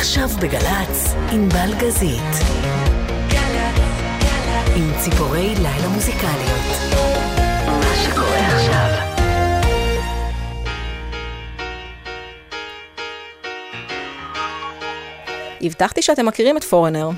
עכשיו בגל"צ, עם בלגזית. עם ציפורי לילה מוזיקליות. מה שקורה עכשיו. הבטחתי שאתם מכירים את פורנר.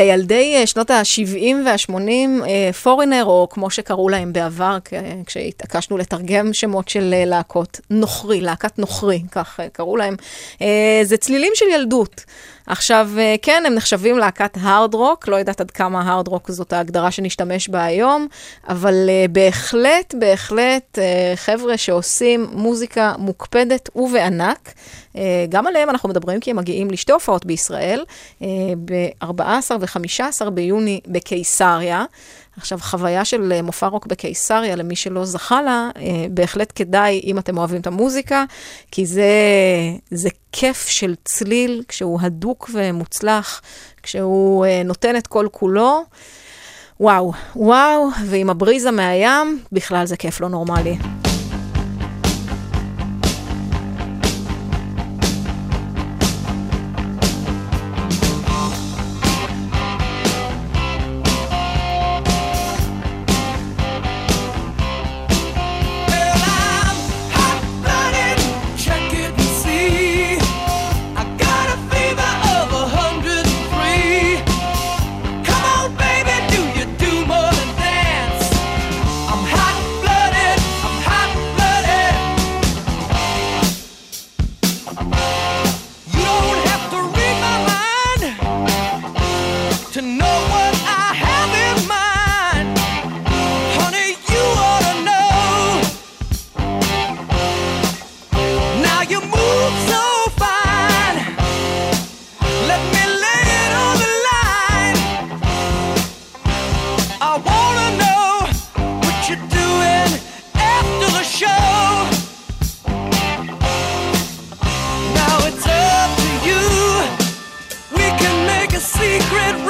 לילדי אה, שנות ה-70 וה-80, פורינר, או כמו שקראו להם בעבר, כשהתעקשנו לתרגם שמות של אה, להקות, נוכרי, להקת נוכרי, כך אה, קראו להם, זה צלילים של ילדות. עכשיו, אה, כן, הם נחשבים להקת הארד רוק, לא יודעת עד כמה הארד רוק זאת ההגדרה שנשתמש בה היום, אבל בהחלט, בהחלט, חבר'ה שעושים מוזיקה מוקפדת ובענק. Uh, גם עליהם אנחנו מדברים כי הם מגיעים לשתי הופעות בישראל, uh, ב-14 ו-15 ביוני בקיסריה. עכשיו, חוויה של אה, מופע רוק בקיסריה, למי שלא זכה לה, אה, בהחלט כדאי, אם אתם אוהבים את המוזיקה, כי זה, זה כיף של צליל, כשהוא הדוק ומוצלח, כשהוא אה, נותן את כל כולו. וואו, וואו, ועם הבריזה מהים, בכלל זה כיף לא נורמלי. secret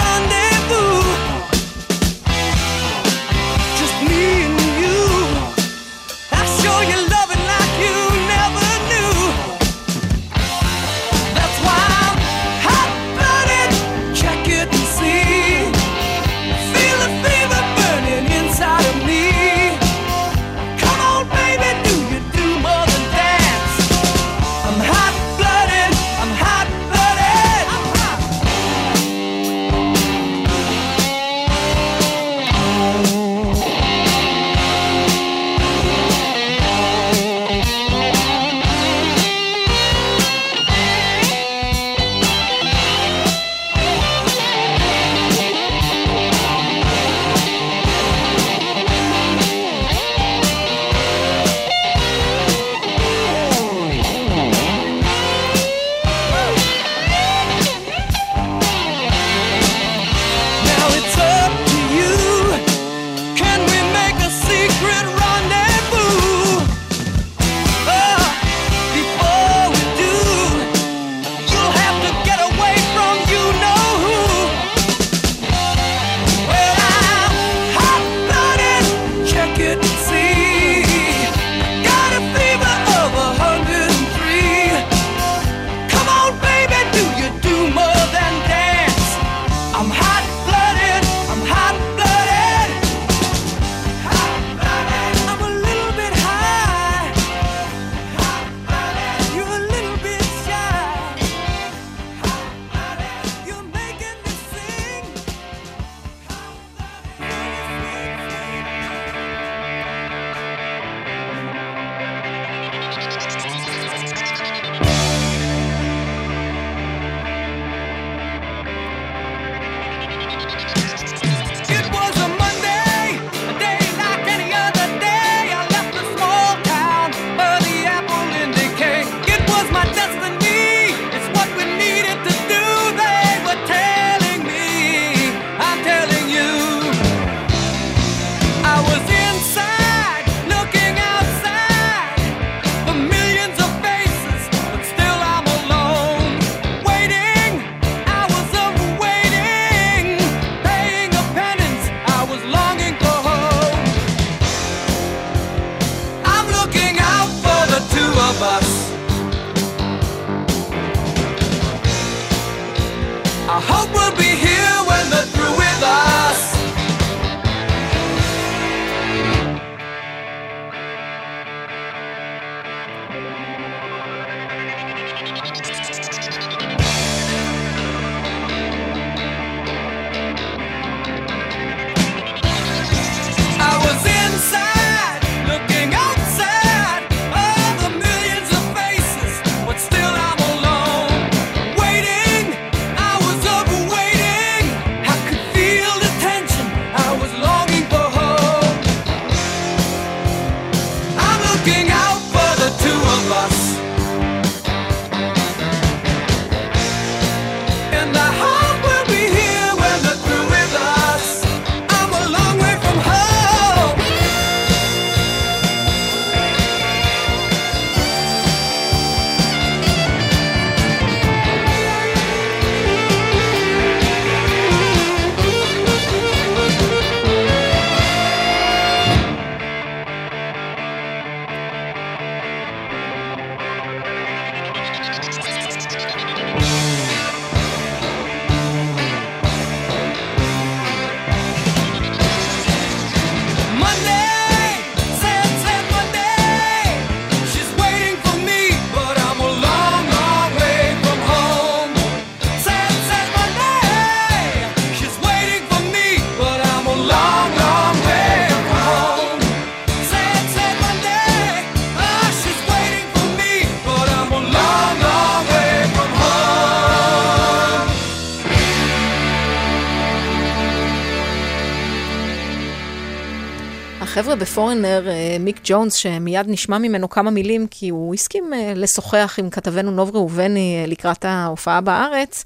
בפורנר, אה, מיק ג'ונס, שמיד נשמע ממנו כמה מילים, כי הוא הסכים אה, לשוחח עם כתבנו נוב ראובני אה, לקראת ההופעה בארץ,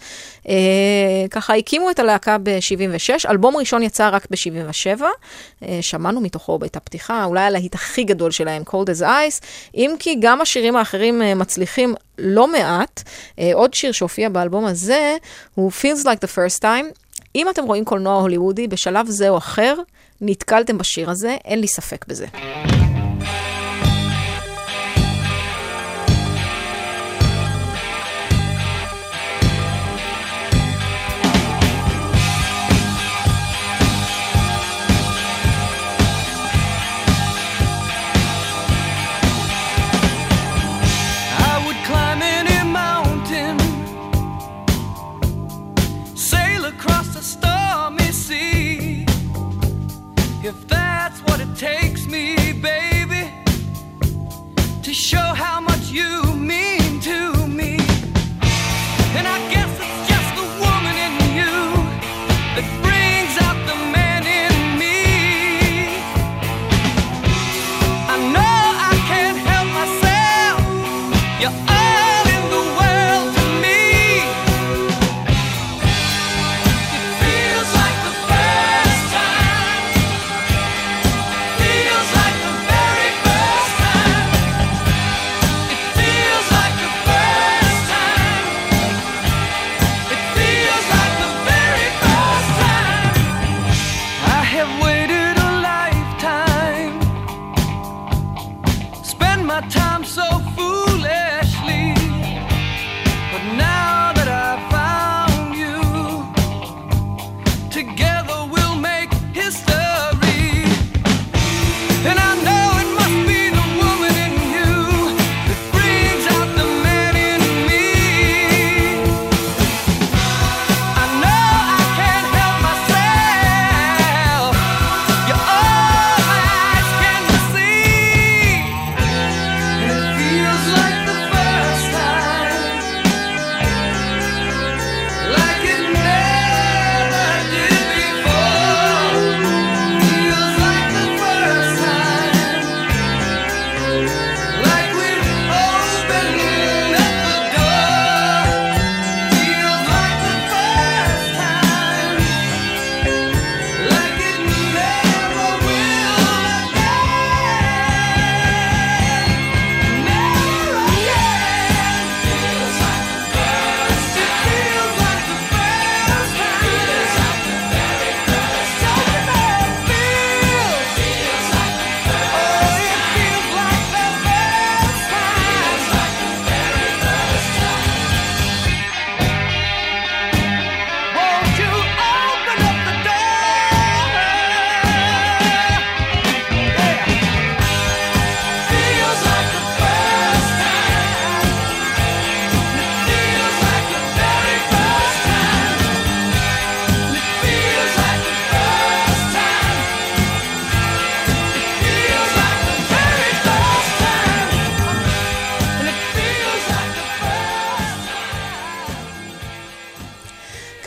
ככה הקימו את הלהקה ב-76, אלבום ראשון יצא רק ב-77, שמענו מתוכו את הפתיחה, אולי הלהיט הכי גדול שלהם, Cold as Ice, אם כי גם השירים האחרים מצליחים לא מעט. עוד שיר שהופיע באלבום הזה הוא Feels Like the First Time. אם אתם רואים קולנוע הוליוודי בשלב זה או אחר, נתקלתם בשיר הזה, אין לי ספק בזה.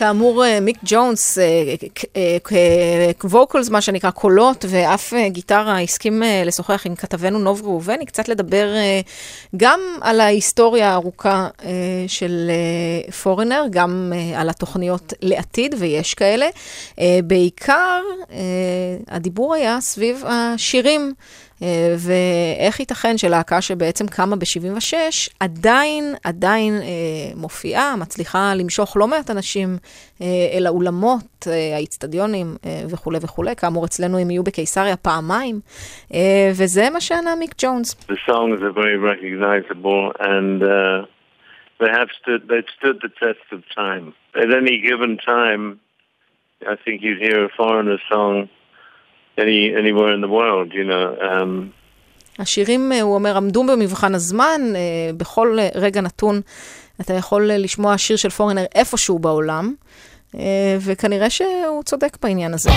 כאמור, מיק ג'ונס, ווקלס, מה שנקרא קולות, ואף גיטרה, הסכים לשוחח עם כתבנו נוב ראובני, קצת לדבר גם על ההיסטוריה הארוכה של פורנר, גם על התוכניות לעתיד, ויש כאלה. בעיקר, הדיבור היה סביב השירים. אה, ואיך ייתכן שלהקה שבעצם קמה ב-76, עדיין, עדיין אה, מופיעה, מצליחה למשוך לא מעט אנשים אה, אל האולמות, אה, האיצטדיונים אה, וכולי וכולי. כאמור, אצלנו הם יהיו בקיסריה פעמיים, אה, וזה מה שענה מיק ג'ונס. And uh, stood, stood the test of time. Any given time, I think you'd hear a foreigner song any, anywhere in the world, you know. Um, השירים, הוא אומר, עמדו במבחן הזמן, בכל רגע נתון אתה יכול לשמוע שיר של פורנר איפשהו בעולם, וכנראה שהוא צודק בעניין הזה.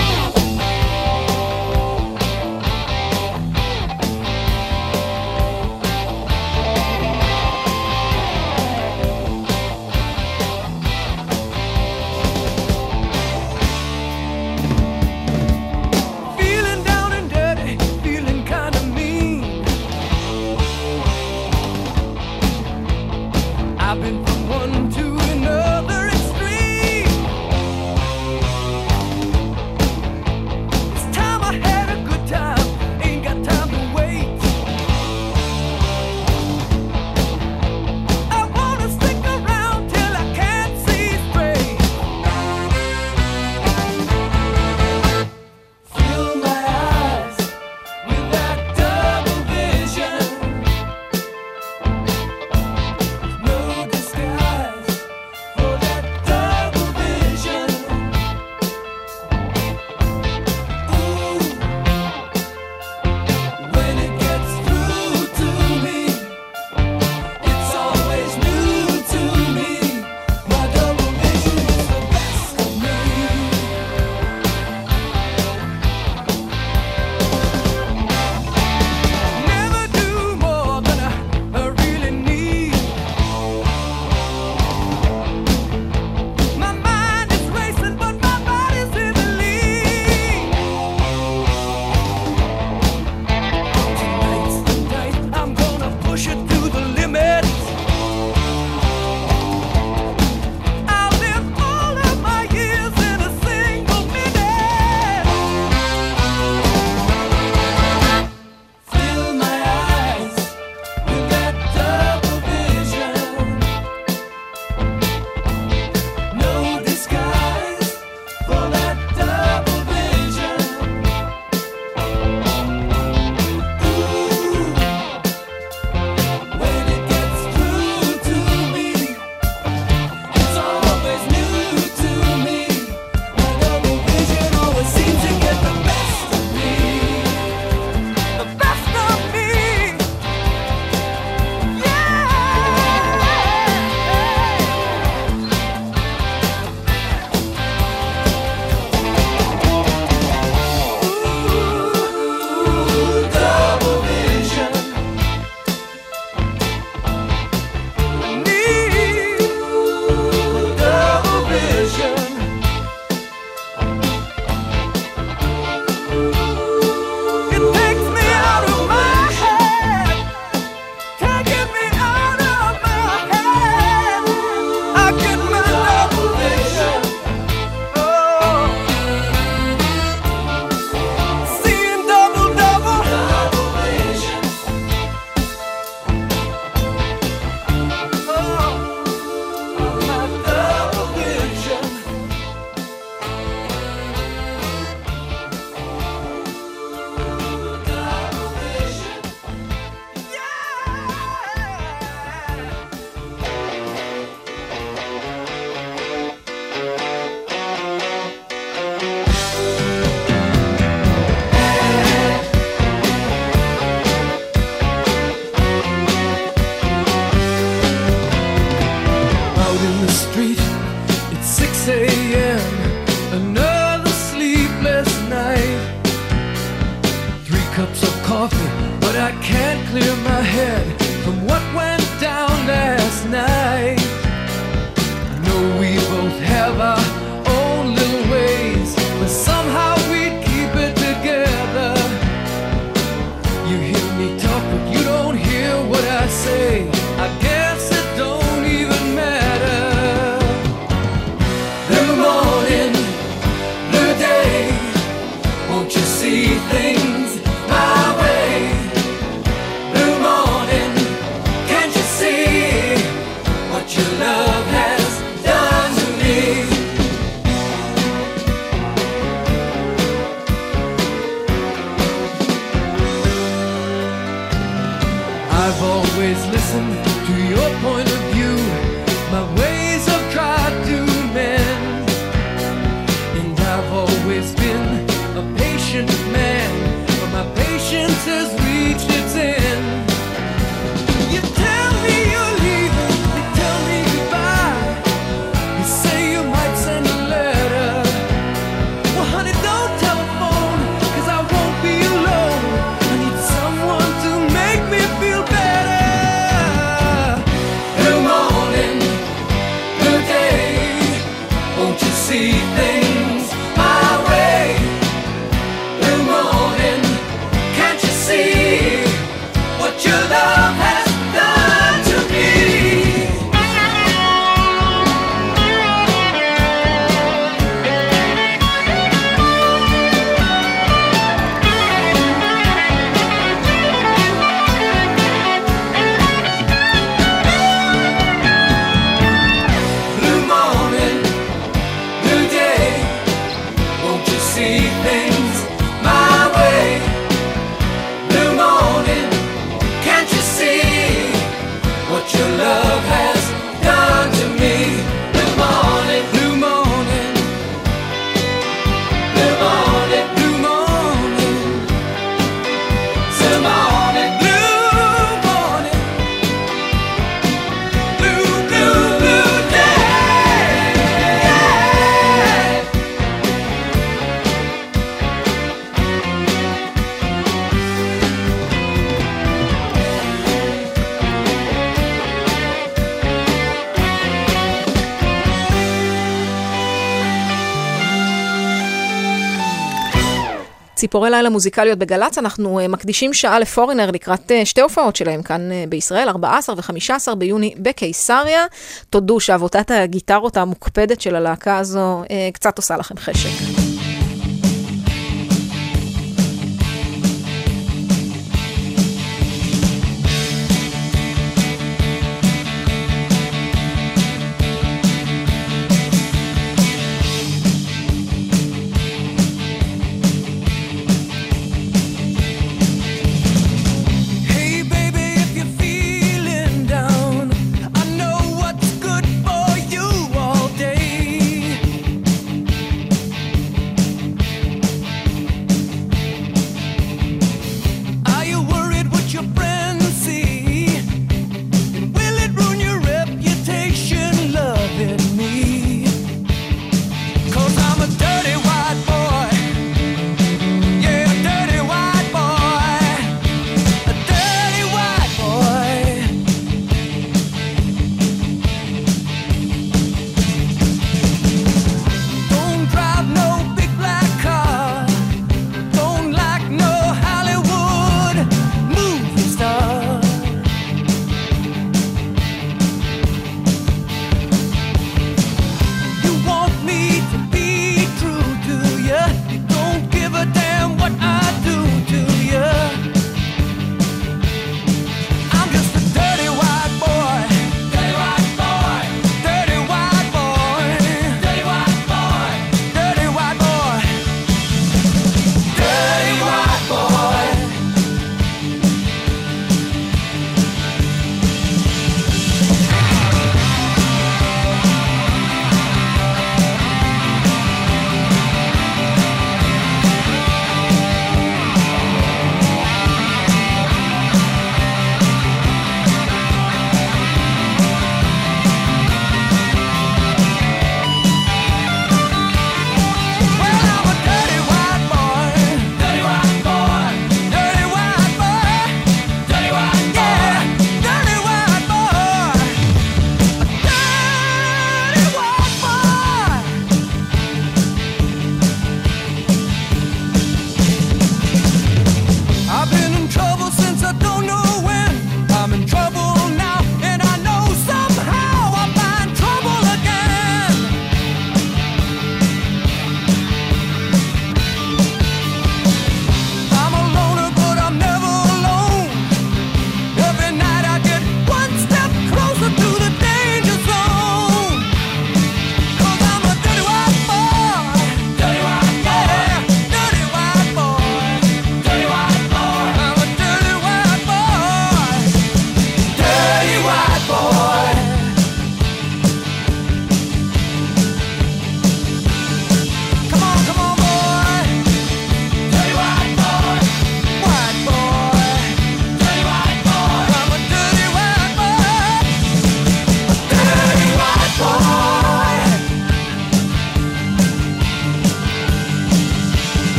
ציפורי לילה מוזיקליות בגל"צ, אנחנו אה, מקדישים שעה לפורינר לקראת אה, שתי הופעות שלהם כאן אה, בישראל, 14 ו-15 ביוני בקיסריה. תודו שעבודת הגיטרות המוקפדת של הלהקה הזו קצת עושה לכם חשק.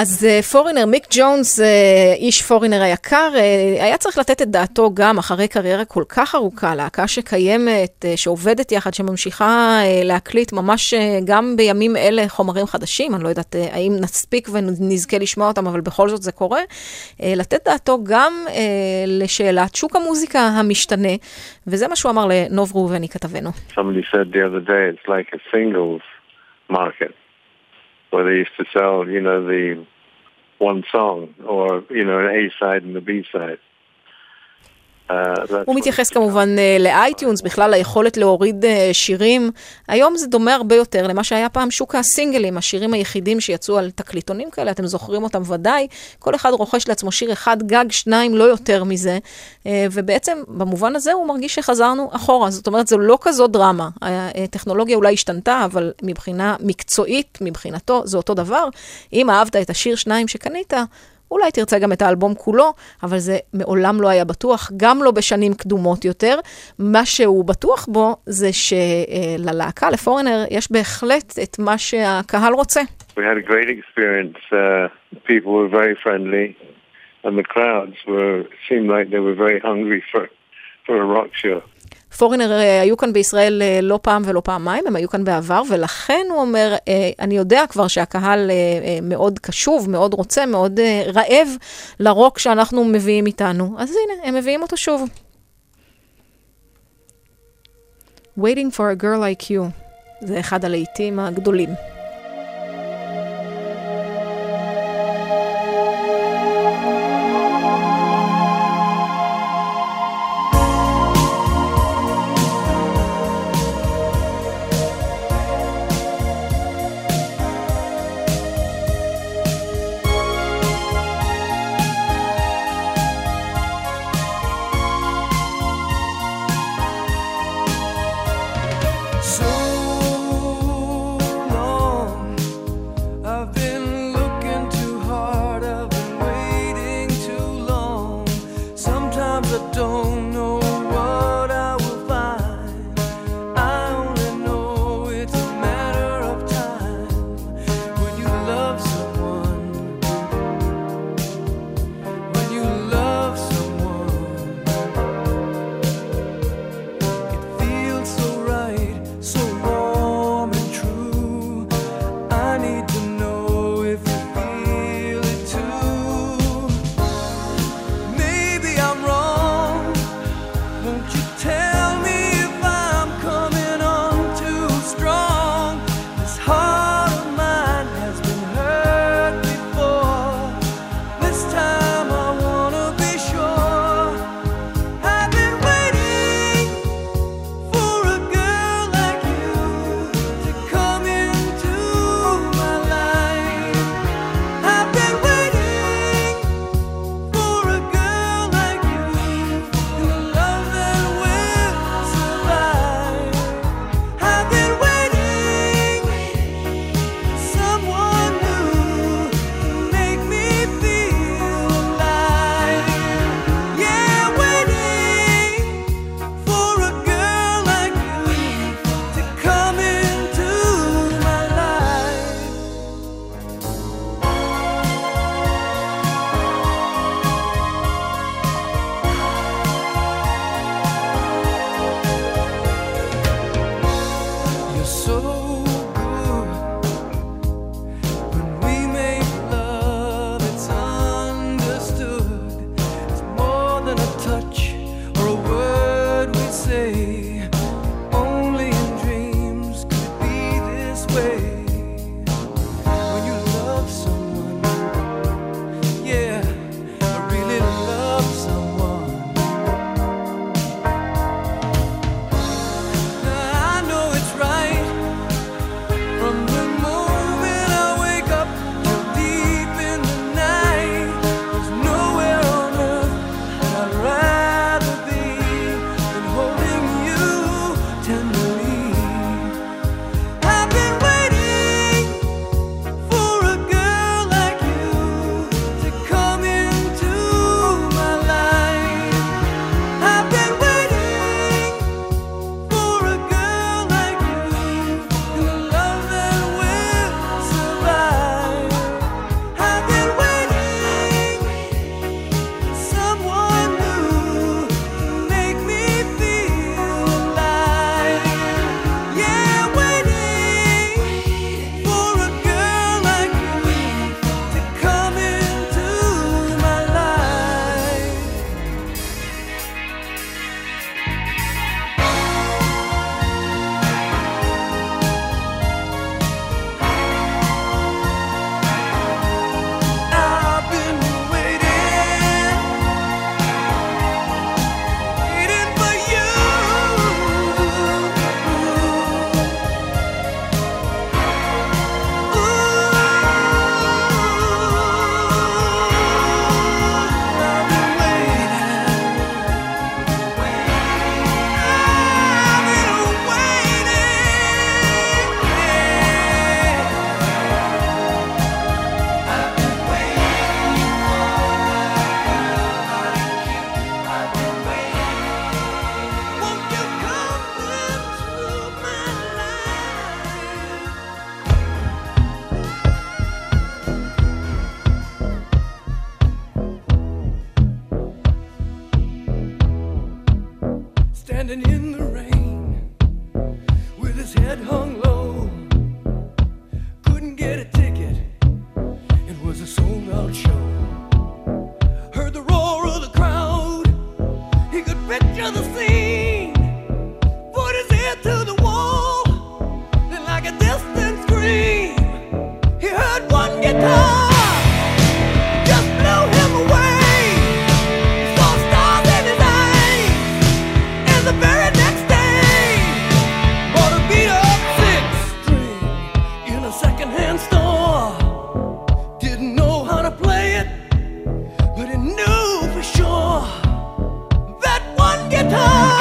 אז פורינר, מיק ג'ונס, איש פורינר היקר, היה צריך לתת את דעתו גם אחרי קריירה כל כך ארוכה, להקה שקיימת, שעובדת יחד, שממשיכה להקליט ממש גם בימים אלה חומרים חדשים, אני לא יודעת האם נספיק ונזכה לשמוע אותם, אבל בכל זאת זה קורה, לתת דעתו גם לשאלת שוק המוזיקה המשתנה, וזה מה שהוא אמר לנוב ראובני כתבנו. Somebody said the other day, it's like a singles market. Where they used to sell, you know, the one song or, you know, an A side and a B side. הוא מתייחס כמובן לאייטיונס, בכלל ליכולת להוריד שירים. היום זה דומה הרבה יותר למה שהיה פעם שוק הסינגלים, השירים היחידים שיצאו על תקליטונים כאלה, אתם זוכרים אותם ודאי. כל אחד רוכש לעצמו שיר אחד, גג שניים, לא יותר מזה. ובעצם, במובן הזה הוא מרגיש שחזרנו אחורה. זאת אומרת, זו לא כזו דרמה. הטכנולוגיה אולי השתנתה, אבל מבחינה מקצועית, מבחינתו, זה אותו דבר. אם אהבת את השיר שניים שקנית, אולי תרצה גם את האלבום כולו, אבל זה מעולם לא היה בטוח, גם לא בשנים קדומות יותר. מה שהוא בטוח בו זה שללהקה, לפורנר, יש בהחלט את מה שהקהל רוצה. We had a great experience. Uh, people were very friendly, and the crowds were seemed like they were very hungry for for a rock show. פורינר אה, היו כאן בישראל אה, לא פעם ולא פעמיים, הם היו כאן בעבר, ולכן הוא אומר, אה, אני יודע כבר שהקהל מאוד קשוב, מאוד רוצה, מאוד רעב לרוק שאנחנו מביאים איתנו. אז הנה, הם מביאים אותו שוב. Waiting for a girl like you, זה אחד הלהיטים הגדולים. secondhand store. Didn't know how to play it, but it knew for sure that one guitar.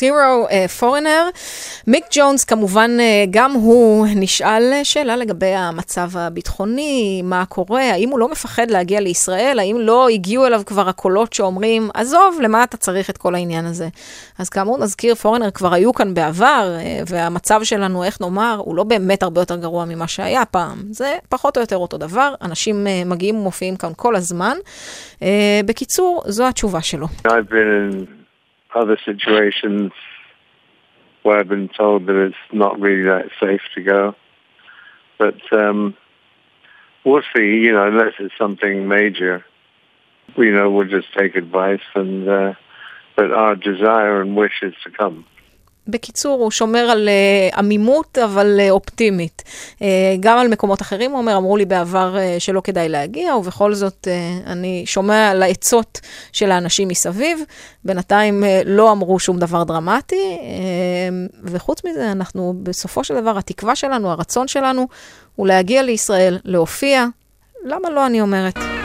Zero uh, Foreigner. מיק ג'ונס כמובן, uh, גם הוא נשאל שאלה לגבי המצב הביטחוני, מה קורה, האם הוא לא מפחד להגיע לישראל, האם לא הגיעו אליו כבר הקולות שאומרים, עזוב, למה אתה צריך את כל העניין הזה? אז כאמור, נזכיר, פורנר כבר היו כאן בעבר, uh, והמצב שלנו, איך נאמר, הוא לא באמת הרבה יותר גרוע ממה שהיה פעם. זה פחות או יותר אותו דבר, אנשים uh, מגיעים ומופיעים כאן כל הזמן. Uh, בקיצור, זו התשובה שלו. I've been... other situations where I've been told that it's not really that safe to go. But um, we'll see, you know, unless it's something major. You know, we'll just take advice and, uh, but our desire and wish is to come. בקיצור, הוא שומר על uh, עמימות, אבל uh, אופטימית. Uh, גם על מקומות אחרים, הוא אומר, אמרו לי בעבר uh, שלא כדאי להגיע, ובכל זאת uh, אני שומע על העצות של האנשים מסביב. בינתיים uh, לא אמרו שום דבר דרמטי, uh, וחוץ מזה, אנחנו בסופו של דבר, התקווה שלנו, הרצון שלנו, הוא להגיע לישראל, להופיע. למה לא, אני אומרת.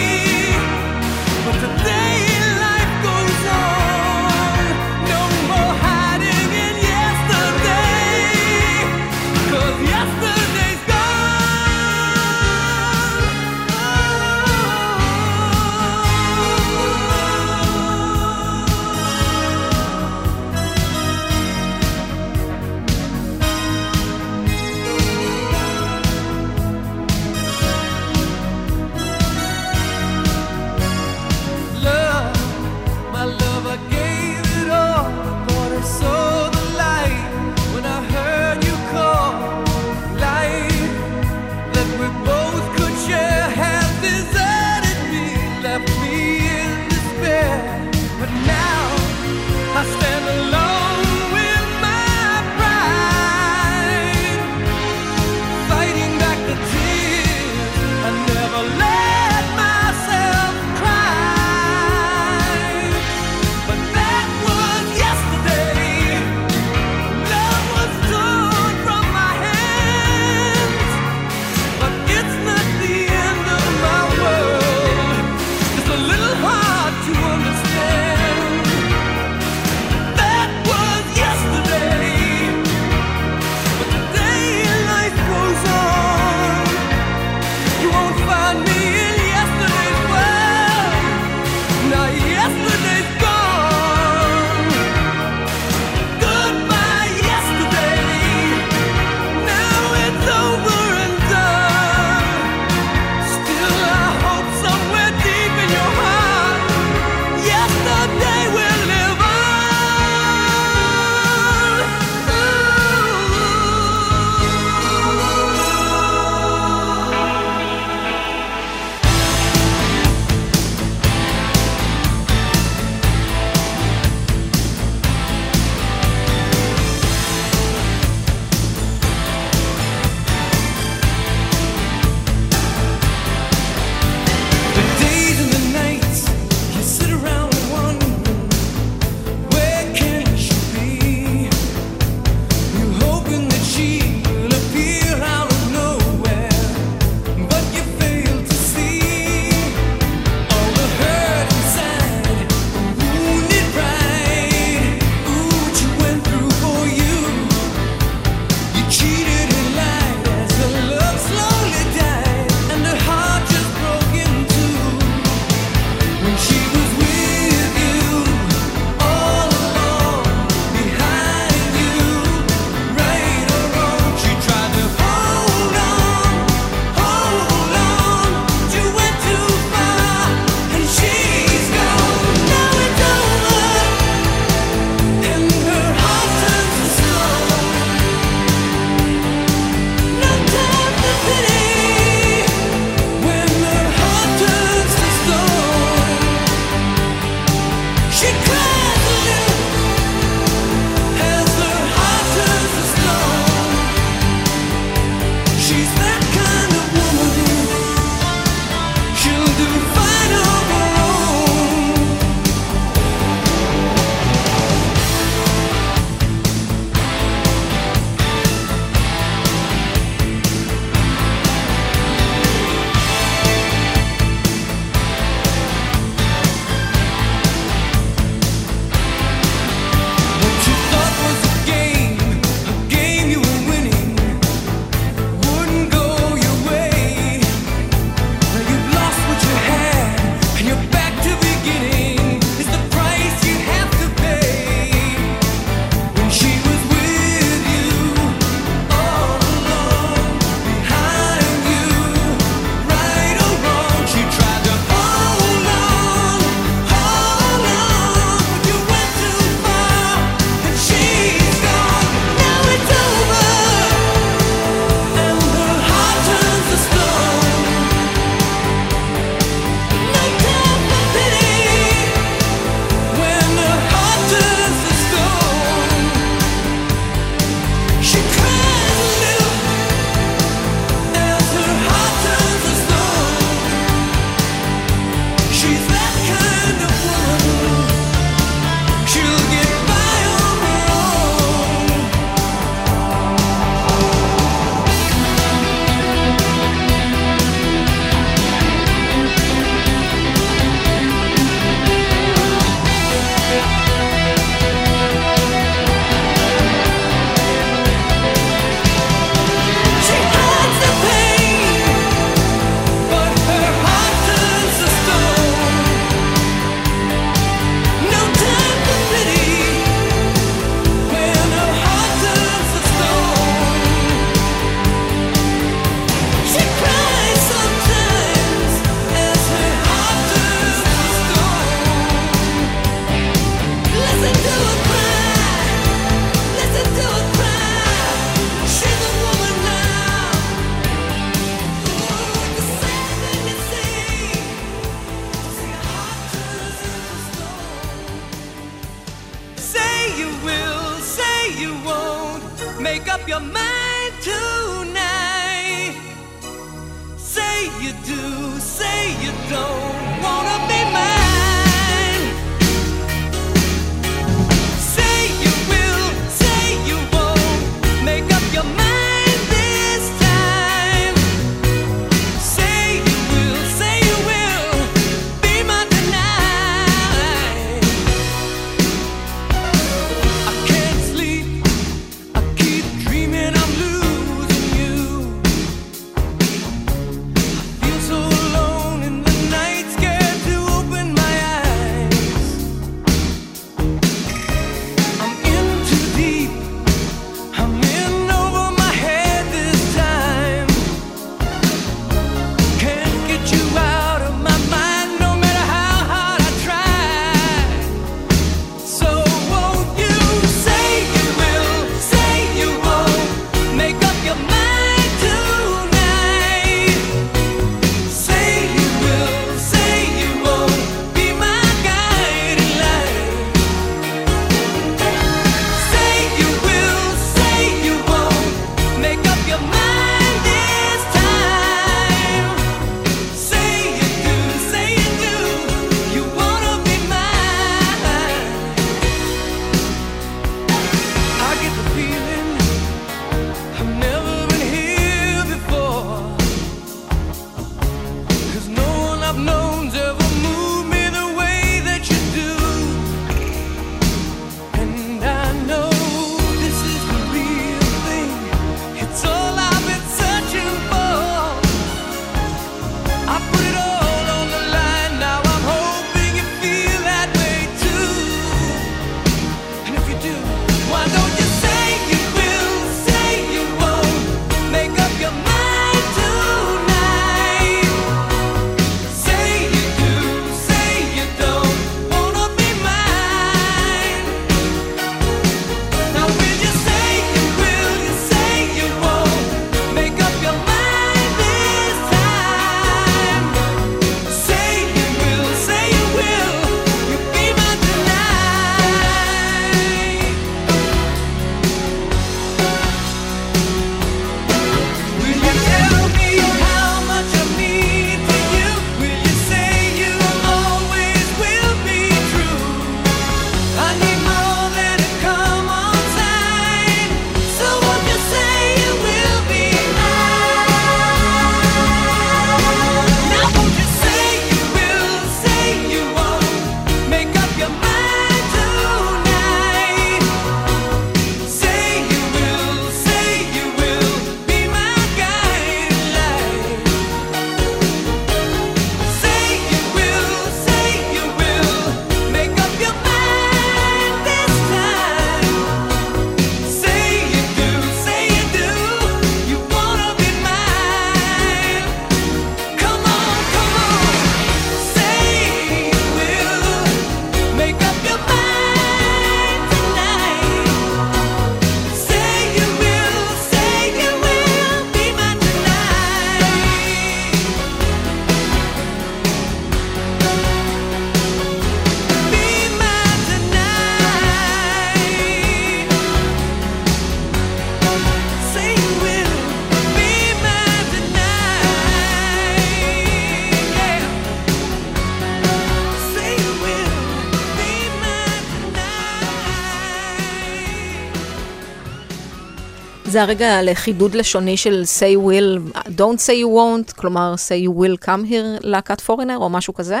זה הרגע לחידוד לשוני של say will, don't say you won't, כלומר say you will come here להקת פורינר או משהו כזה,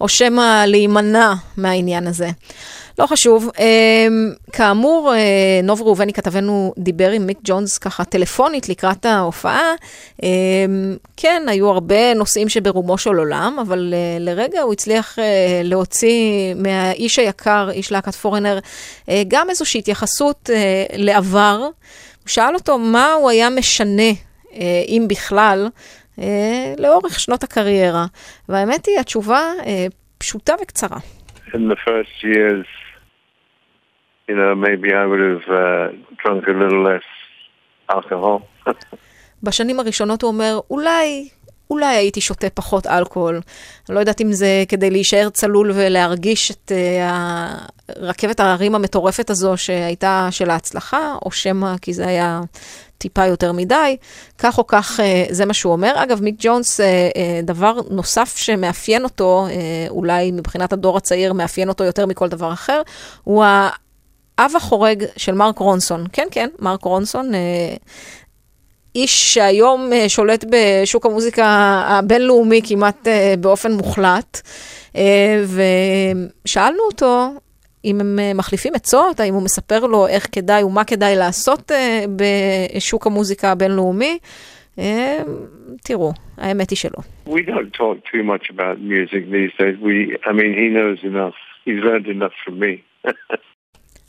או שמא להימנע מהעניין הזה. לא חשוב. אמ, כאמור, אה, נוב ראובני כתבנו דיבר עם מיק ג'ונס ככה טלפונית לקראת ההופעה. אמ, כן, היו הרבה נושאים שברומו של עולם, אבל אה, לרגע הוא הצליח אה, להוציא מהאיש היקר, איש להקת פורנר, גם איזושהי התייחסות לעבר. הוא שאל אותו מה הוא היה משנה, אם בכלל, לאורך שנות הקריירה. והאמת היא, התשובה פשוטה וקצרה. In the first years you know, maybe I would have uh, drunk a little less alcohol. בשנים הראשונות הוא אומר, אולי, אולי הייתי שותה פחות אלכוהול. אני לא יודעת אם זה כדי להישאר צלול ולהרגיש את uh, רכבת ההרים המטורפת הזו שהייתה של ההצלחה, או שמא כי זה היה טיפה יותר מדי. כך או כך, uh, זה מה שהוא אומר. אגב, מיק ג'ונס, uh, uh, דבר נוסף שמאפיין אותו, uh, אולי מבחינת הדור הצעיר מאפיין אותו יותר מכל דבר אחר, הוא אב החורג של מרק רונסון. כן, כן, מרק רונסון, אה, איש שהיום אה, שולט בשוק המוזיקה הבינלאומי כמעט אה, באופן מוחלט. אה, ושאלנו אותו אם הם מחליפים עצות, האם הוא מספר לו איך כדאי ומה כדאי לעשות בשוק המוזיקה הבינלאומי. תראו, האמת היא שלא. Don't talk too much about music these days. We, I mean, he knows enough. He's learned enough from me.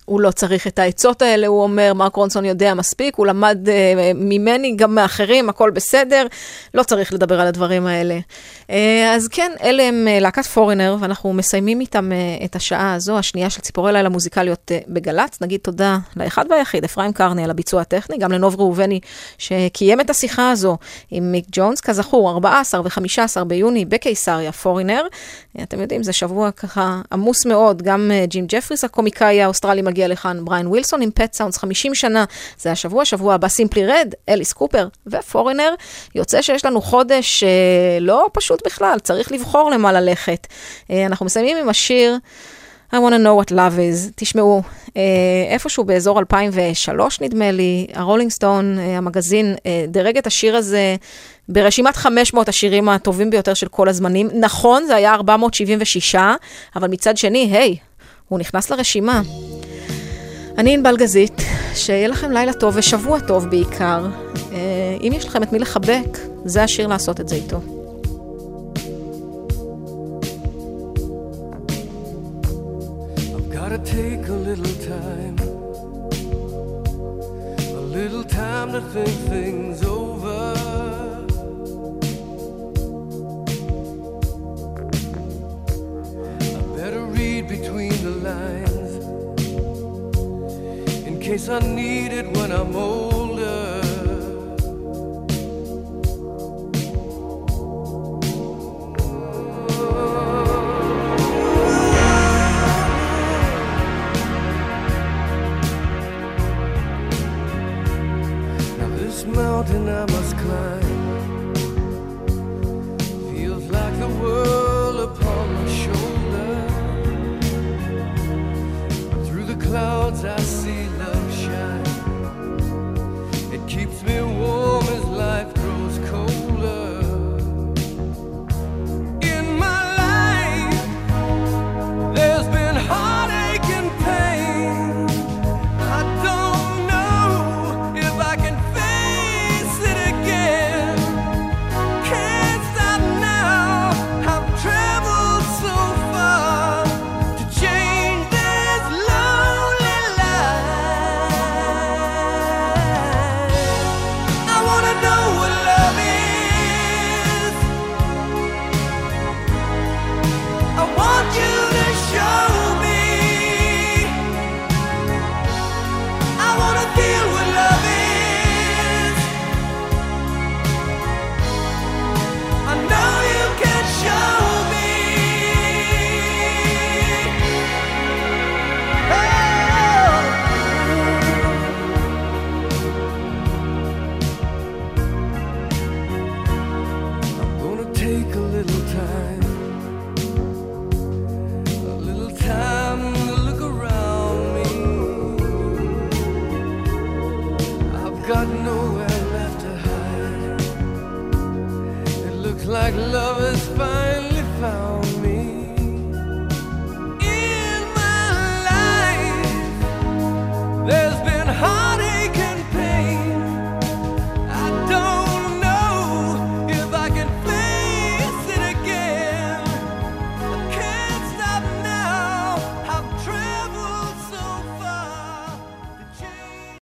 הוא לא צריך את העצות האלה, הוא אומר, מרק רונסון יודע מספיק, הוא למד uh, ממני, גם מאחרים, הכל בסדר, לא צריך לדבר על הדברים האלה. Uh, אז כן, אלה הם uh, להקת פורינר, ואנחנו מסיימים איתם uh, את השעה הזו, השנייה של ציפורי לילה מוזיקליות uh, בגל"צ. נגיד תודה לאחד והיחיד, אפרים קרני, על הביצוע הטכני, גם לנוב ראובני, שקיים את השיחה הזו עם מיק ג'ונס, כזכור, 14 ו-15 ביוני בקיסריה, פורינר. אתם יודעים, זה שבוע ככה עמוס מאוד, גם אה, ג'ים ג'פריס, הקומיקאי האוסטרלי, מגיע לכאן, בריין ווילסון עם Pet Sounds 50 שנה, זה השבוע, שבוע הבא סימפלי רד, אליס קופר ופורינר. יוצא שיש לנו חודש אה, לא פשוט בכלל, צריך לבחור למה ללכת. אה, אנחנו מסיימים עם השיר... I want to know what love is. תשמעו, אה, איפשהו באזור 2003 נדמה לי, הרולינג סטון, אה, המגזין, אה, דירג את השיר הזה ברשימת 500 השירים הטובים ביותר של כל הזמנים. נכון, זה היה 476, אבל מצד שני, היי, הוא נכנס לרשימה. אני ענבל גזית, שיהיה לכם לילה טוב ושבוע טוב בעיקר. אם יש לכם את מי לחבק, זה השיר לעשות את זה איתו. Read between case I need it when I'm older. Now this mountain I must climb feels like the world upon my shoulder. Through the clouds I see keeps me warm.